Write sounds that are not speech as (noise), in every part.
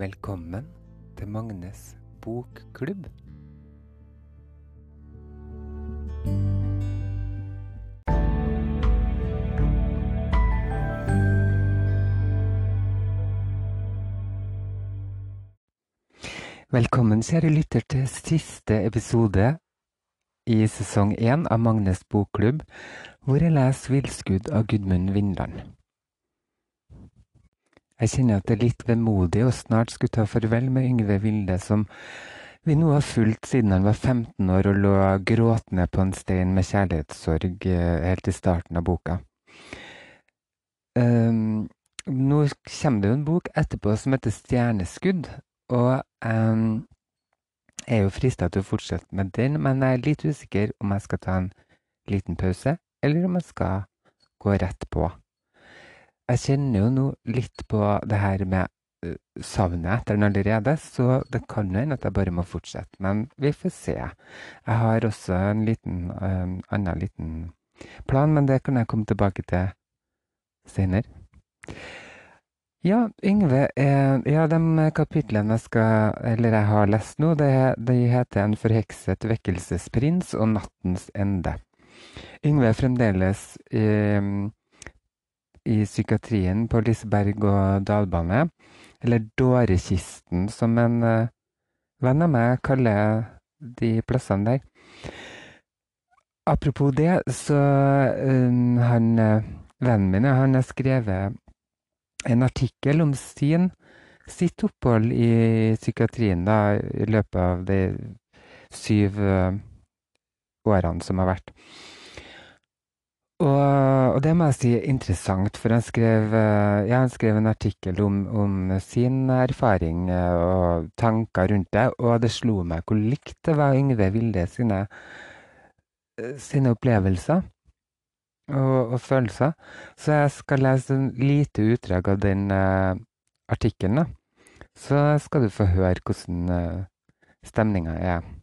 Velkommen til Magnes bokklubb. Velkommen, kjære lytter, til siste episode i sesong én av Magnes bokklubb, hvor jeg leser 'Villskudd' av Gudmund Vindland. Jeg kjenner at det er litt vemodig å snart skulle ta farvel med Yngve Vilde, som vi nå har fulgt siden han var 15 år og lå gråtende på en stein med kjærlighetssorg eh, helt i starten av boka. Um, nå kommer det jo en bok etterpå som heter 'Stjerneskudd', og um, jeg er jo frista til å fortsette med den, men jeg er litt usikker om jeg skal ta en liten pause, eller om jeg skal gå rett på. Jeg kjenner jo nå litt på det her med uh, savnet etter den allerede, så det kan jo hende at jeg bare må fortsette. Men vi får se. Jeg har også en liten, um, annen liten plan, men det kan jeg komme tilbake til senere. Ja, Yngve, eh, ja, de kapitlene jeg skal, eller jeg har lest nå, det, de heter En forhekset vekkelsesprins og Nattens ende. Yngve er fremdeles eh, i psykiatrien på Liseberg og dalbane, eller Dårekisten, som en uh, venn av meg kaller de plassene der. Apropos det, så um, han uh, vennen min han har skrevet en artikkel om sin, sitt opphold i psykiatrien da, i løpet av de syv årene som har vært. Og, og, det må jeg si er interessant, for han skrev, ja, han skrev en artikkel om, om, sin erfaring og tanker rundt det, og det slo meg hvor likt det var Yngve Vilde sine, sine opplevelser og, og, følelser. Så jeg skal lese en lite utdrag av den uh, artikkelen. Så skal du få høre hvordan uh, stemninga er.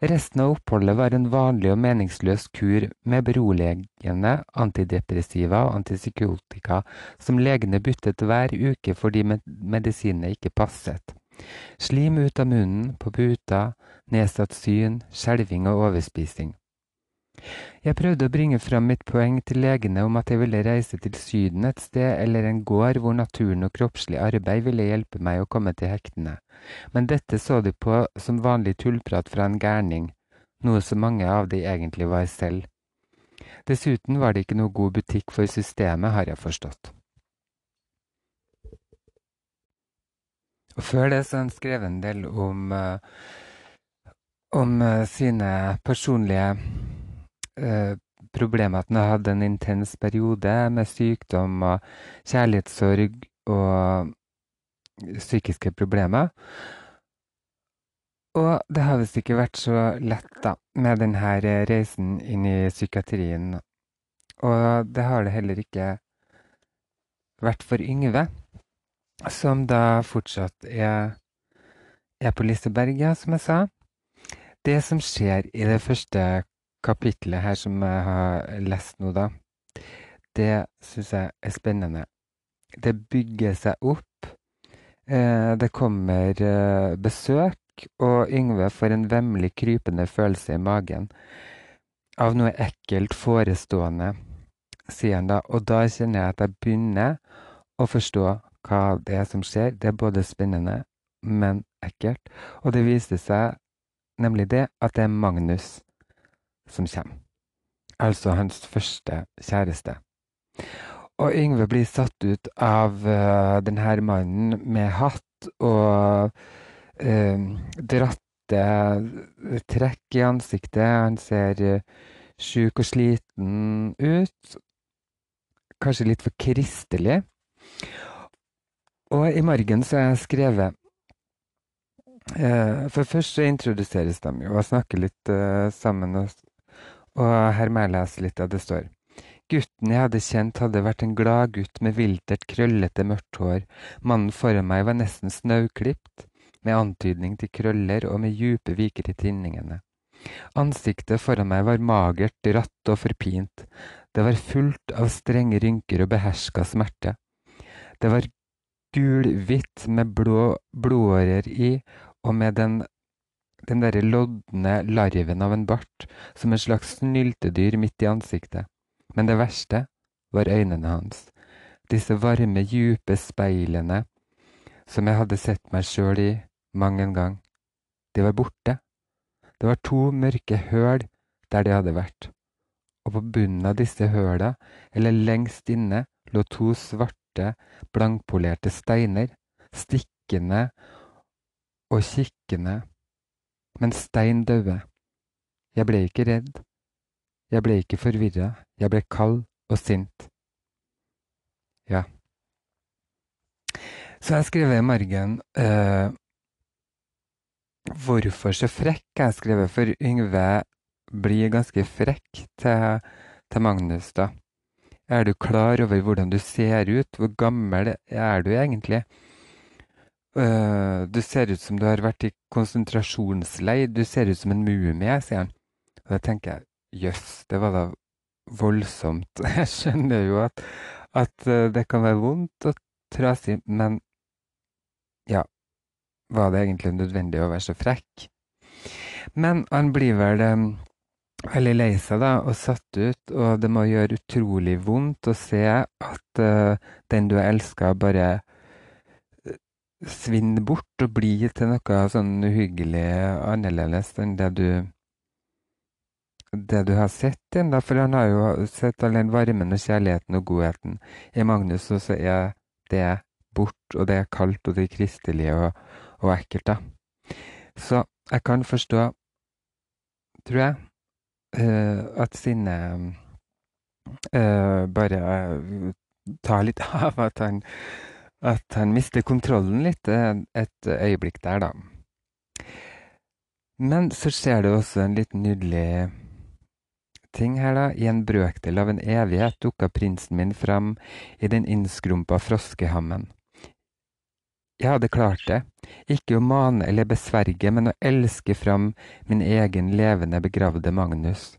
Resten av oppholdet var en vanlig og meningsløs kur med beroligende antidepressiva og antipsykotika som legene byttet hver uke fordi medisinene ikke passet. Slim ut av munnen, på puta, nedsatt syn, skjelving og overspising. Jeg prøvde å bringe fram mitt poeng til legene om at jeg ville reise til Syden et sted eller en gård hvor naturen og kroppslig arbeid ville hjelpe meg å komme til hektene, men dette så de på som vanlig tullprat fra en gærning, noe som mange av de egentlig var selv. Dessuten var det ikke noe god butikk for systemet, har jeg forstått. Og før det så han skrev en del om, uh, om uh, sine personlige Eh, problemet at han hadde en intens periode med sykdom og kjærlighetssorg og psykiske problemer. Og det har visst ikke vært så lett, da, med denne reisen inn i psykiatrien. Og det har det heller ikke vært for Yngve, som da fortsatt er, er på Liseberg, ja, som jeg sa. Det som skjer i det første kapitlet her som jeg har lest nå, da, det syns jeg er spennende. Det bygger seg opp. Eh, det kommer eh, besøk, og Yngve får en vemmelig krypende følelse i magen av noe ekkelt forestående, sier han da. Og da kjenner jeg at jeg begynner å forstå hva det er som skjer. Det er både spennende, men ekkelt. Og det viser seg nemlig det at det er Magnus som kommer. Altså hans første kjæreste. Og Yngve blir satt ut av uh, denne mannen med hatt og uh, dratte trekk i ansiktet. Han ser uh, sjuk og sliten ut. Kanskje litt for kristelig. Og i margen så har jeg skrevet For først så introduseres de jo og snakker litt sammen. og og her må jeg lese litt av det står. Gutten jeg hadde kjent hadde vært en glad gutt med viltert, krøllete, mørkt hår. Mannen foran meg var nesten snauklipt, med antydning til krøller og med djupe viker i tinningene. Ansiktet foran meg var magert, ratt og forpint. Det var fullt av strenge rynker og beherska smerte. Det var gulhvitt med blå blodårer i, og med den, den derre lodne larven av en bart, som en slags snyltedyr midt i ansiktet. Men det verste var øynene hans, disse varme, djupe speilene som jeg hadde sett meg sjøl i mang en gang. De var borte. Det var to mørke høl der de hadde vært, og på bunnen av disse høla, eller lengst inne, lå to svarte, blankpolerte steiner, stikkende og kikkende, men stein døde. Jeg ble ikke redd, jeg ble ikke forvirra, jeg ble kald og sint. Ja. Så jeg skrev i margen uh, Hvorfor så frekk? Jeg skrev for Yngve blir ganske frekk til, til Magnus, da. Er du klar over hvordan du ser ut? Hvor gammel er du egentlig? Uh, du ser ut som du har vært i konsentrasjonsleir. Du ser ut som en mumie, sier han. Og da tenker jeg jøss, det var da voldsomt. (laughs) Jeg skjønner jo at, at uh, det kan være vondt og trasig, men ja, var det egentlig nødvendig å være så frekk? Men han blir vel um, veldig lei seg da, og satt ut, og det må gjøre utrolig vondt å se at uh, den du har elska, bare svinner bort og bli til noe sånn uhyggelig annerledes enn det du det du har sett ennå, for han har jo sett all den varmen og kjærligheten og godheten i Magnus, og så er det bort, og det er kaldt, og det er kristelig og, og ekkelt, da. Så jeg kan forstå, tror jeg, uh, at sinnet uh, bare uh, tar litt (laughs) av at han, at han mister kontrollen litt et øyeblikk der, da. Men så skjer det også en litt nydelig ting her, da. I en brøkdel av en evighet dukka prinsen min fram i den innskrumpa froskehammen. Jeg hadde klart det, ikke å mane eller besverge, men å elske fram min egen levende begravde Magnus.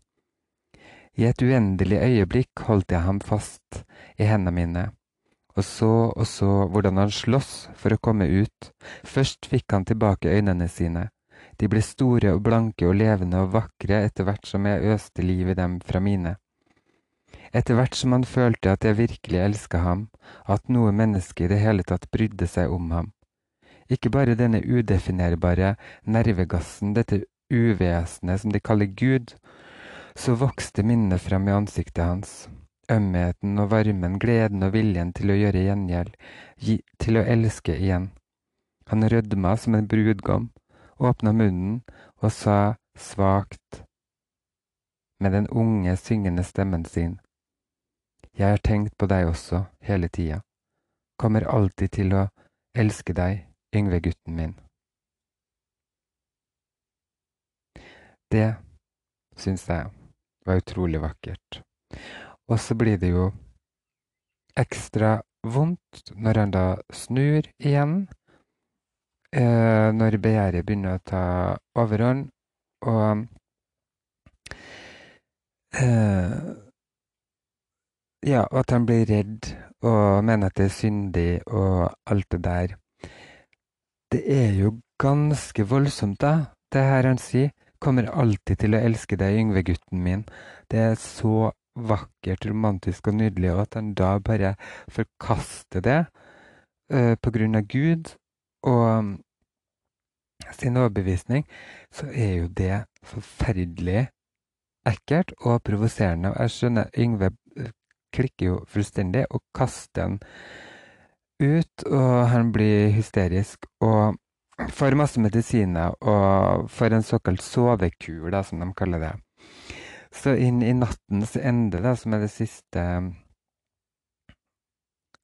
I et uendelig øyeblikk holdt jeg ham fast i hendene mine, og så og så hvordan han sloss for å komme ut. Først fikk han tilbake øynene sine. De ble store og blanke og levende og vakre etter hvert som jeg øste liv i dem fra mine. Etter hvert som han følte at jeg virkelig elska ham, at noe menneske i det hele tatt brydde seg om ham. Ikke bare denne udefinerbare nervegassen, dette uvesenet som de kaller Gud, så vokste minnet frem i ansiktet hans. Ømheten og varmen, gleden og viljen til å gjøre gjengjeld, til å elske igjen. Han rødma som en brudgom, åpna munnen og sa svakt, med den unge, syngende stemmen sin. Jeg har tenkt på deg også, hele tida. Kommer alltid til å elske deg, Yngve-gutten min. Det syns jeg var utrolig vakkert. Og så blir det jo ekstra vondt når han da snur igjen, eh, når begjæret begynner å ta overhånd, og eh, ja, og at han blir redd og mener at det er syndig og alt det der. Det er jo ganske voldsomt, da, det her han sier. Kommer alltid til å elske deg, Yngve-gutten min. Det er så vakkert, romantisk og nydelig, og at han da bare forkaster det uh, på grunn av Gud og um, sin overbevisning, så er jo det forferdelig ekkelt og provoserende. Jeg skjønner Yngve klikker jo fullstendig og kaster den ut, og han blir hysterisk. og får masse medisiner og får en såkalt sovekur, da, som de kaller det. Så inn i nattens ende, da, som er det siste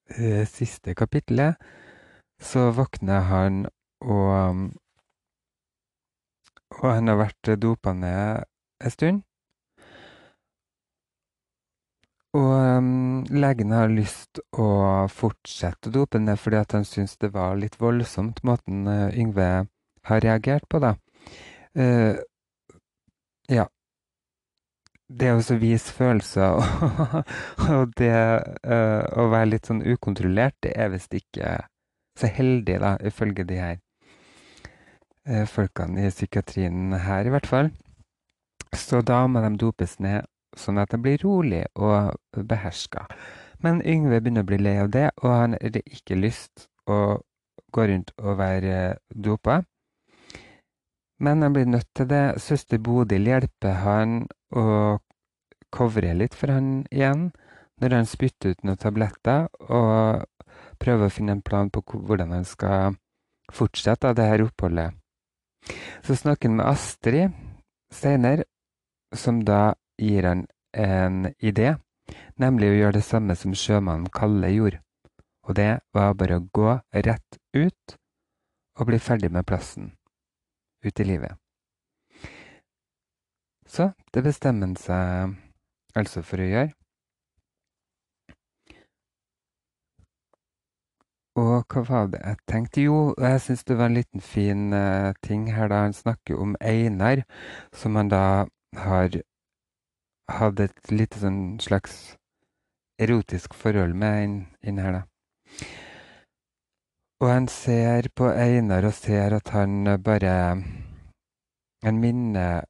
det siste kapitlet, så våkner han og Og han har vært dopa ned en stund. Og um, legen har lyst å fortsette å dope ned fordi han syns det var litt voldsomt, måten uh, Yngve har reagert på, da. Uh. Det å vise følelser (laughs) og, det uh, å være litt sånn ukontrollert, det er visst ikke så heldig, da, ifølge de her uh, folkene i psykiatrien her, i hvert fall. Så da må de dopes ned, sånn at de blir rolig og beherska. Men Yngve begynner å bli lei av det, og han har ikke lyst å gå rundt og være dopa. Men han blir nødt til det. Søster Bodil hjelper han å covre litt for han igjen når han spytter ut noen tabletter, og prøver å finne en plan på hvordan han skal fortsette av det her oppholdet. Så snakker han med Astrid senere, som da gir han en idé, nemlig å gjøre det samme som sjømannen Kalle gjorde. Og det var bare å gå rett ut og bli ferdig med plassen ut i livet. Så det bestemmer han seg altså for å gjøre. Og hva var det jeg tenkte? Jo, jeg syns det var en liten fin uh, ting her da han snakker om Einar, som han da har hatt et lite sånn slags erotisk forhold med inn, inn her, da. Og han ser på Einar og ser at han bare Han minner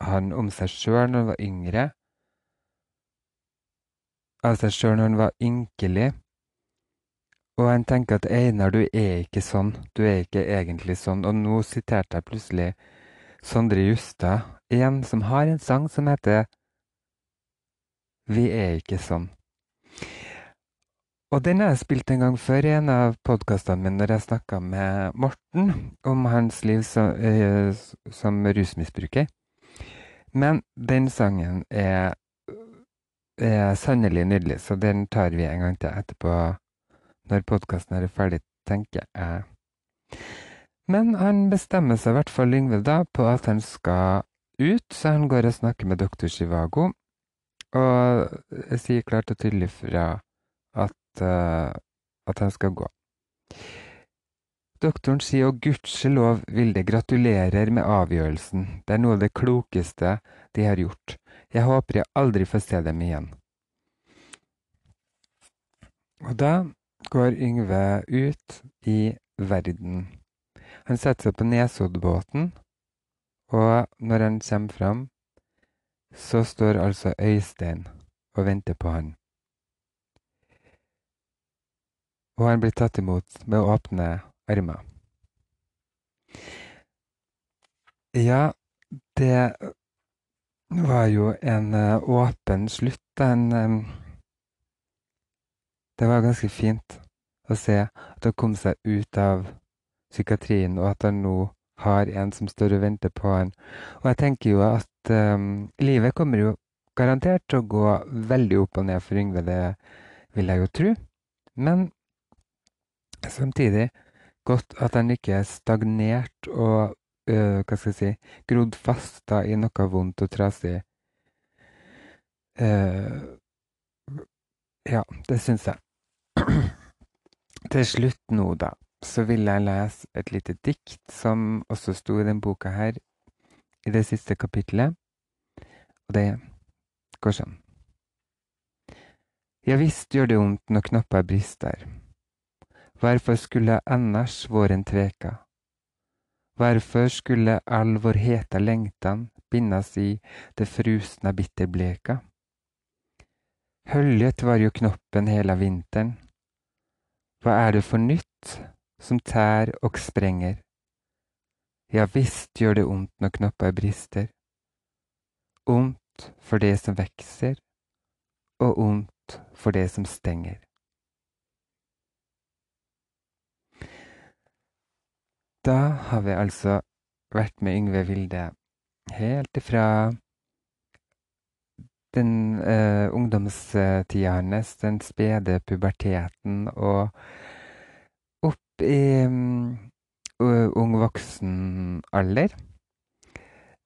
han om seg sjøl når han var yngre. Av seg sjøl når han var ynkelig. Og han tenker at Einar, du er ikke sånn. Du er ikke egentlig sånn. Og nå siterte jeg plutselig Sondre Justad igjen, som har en sang som heter Vi er ikke sånn. Og den har jeg spilt en gang før i en av podkastene mine når jeg snakka med Morten om hans liv som, øh, som rusmisbruker. Men den sangen er, er sannelig nydelig, så den tar vi en gang til etterpå når podkasten er ferdig, tenker jeg. Men han bestemmer seg i hvert fall, Yngve, da, på at han skal ut, så han går og snakker med doktor Chivago. Og sier klart og tydelig fra at, uh, at han skal gå. Doktoren sier og gudskjelov, Vilde, gratulerer med avgjørelsen. Det er noe av det klokeste de har gjort. Jeg håper jeg aldri får se dem igjen. Og da går Yngve ut i verden. Han setter seg på Nesoddbåten, og når han kommer fram, så står altså Øystein og venter på han. Og han blir tatt imot med å åpne armer. Ja, det var jo en uh, åpen slutt. En det var ganske fint å se at han kom seg ut av psykiatrien, og at han nå har en som står og venter på han. Og jeg tenker jo at um, livet kommer jo garantert til å gå veldig opp og ned for Yngve, det vil jeg jo tro. Men samtidig godt at han ikke er stagnert og øh, hva skal jeg si, grodd fast da, i noe vondt og trasig. Uh, ja, det syns jeg. (clears throat) Til slutt nå, da, så vil jeg lese et lite dikt som også sto i den boka her, i det siste kapitlet. Og det går sånn. Ja visst gjør det vondt når knopper brister. Hvorfor skulle annars våren tveka? Hvorfor skulle all vår heta lengtan bindas i det frusna bitterbleka? Höljet var jo knoppen hela vintern. Hva er det for nytt som tær og sprenger? Ja visst gjør det ondt når knopper brister. Ondt for det som vekser, og ondt for det som stenger. Da har vi altså vært med Yngve Vilde helt ifra den uh, ungdomstida hans, den spede puberteten, og opp i um, ung voksen alder.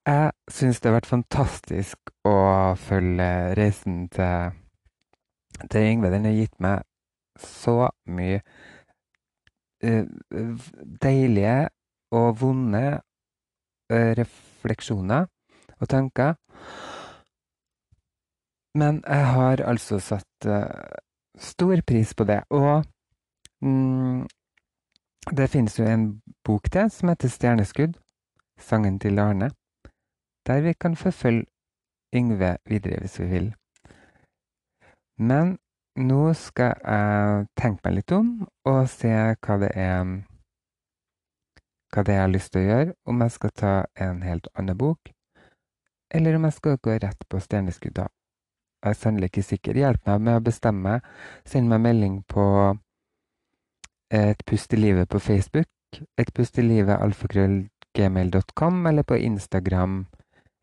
Jeg syns det har vært fantastisk å følge reisen til, til Yngve. Den har gitt meg så mye deilige og vonde refleksjoner og tanker. Men jeg har altså satt stor pris på det. Og mm, Det finnes jo en bok til som heter 'Stjerneskudd', sangen til Arne, der vi kan forfølge Yngve videre hvis vi vil. Men nå skal jeg tenke meg litt om og se hva det er hva det er jeg har lyst til å gjøre, om jeg skal ta en helt annen bok, eller om jeg skal gå rett på stjerneskudd da. Jeg er sannelig ikke sikker. Hjelp meg med å bestemme. Send meg melding på Et pust i livet på Facebook, Et pust i livet alfakrøllgmail.com, eller på Instagram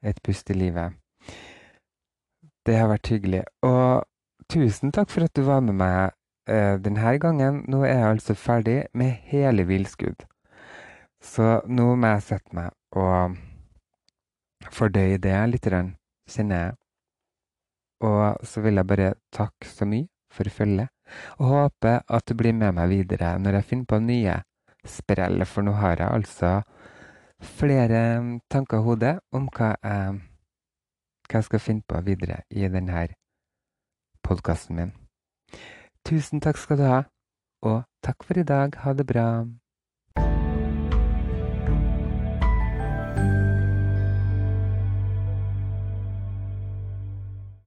Et pust i livet. Det har vært hyggelig. Og tusen takk for at du var med meg eh, denne gangen. Nå er jeg altså ferdig med hele Villskudd. Så nå må jeg sette meg og fordøye det litt, kjenner jeg. Og så vil jeg bare takke så mye for følget, og håpe at du blir med meg videre når jeg finner på nye sprell, for nå har jeg altså flere tanker i hodet om hva jeg, hva jeg skal finne på videre i denne podkasten min. Tusen takk skal du ha, og takk for i dag. Ha det bra.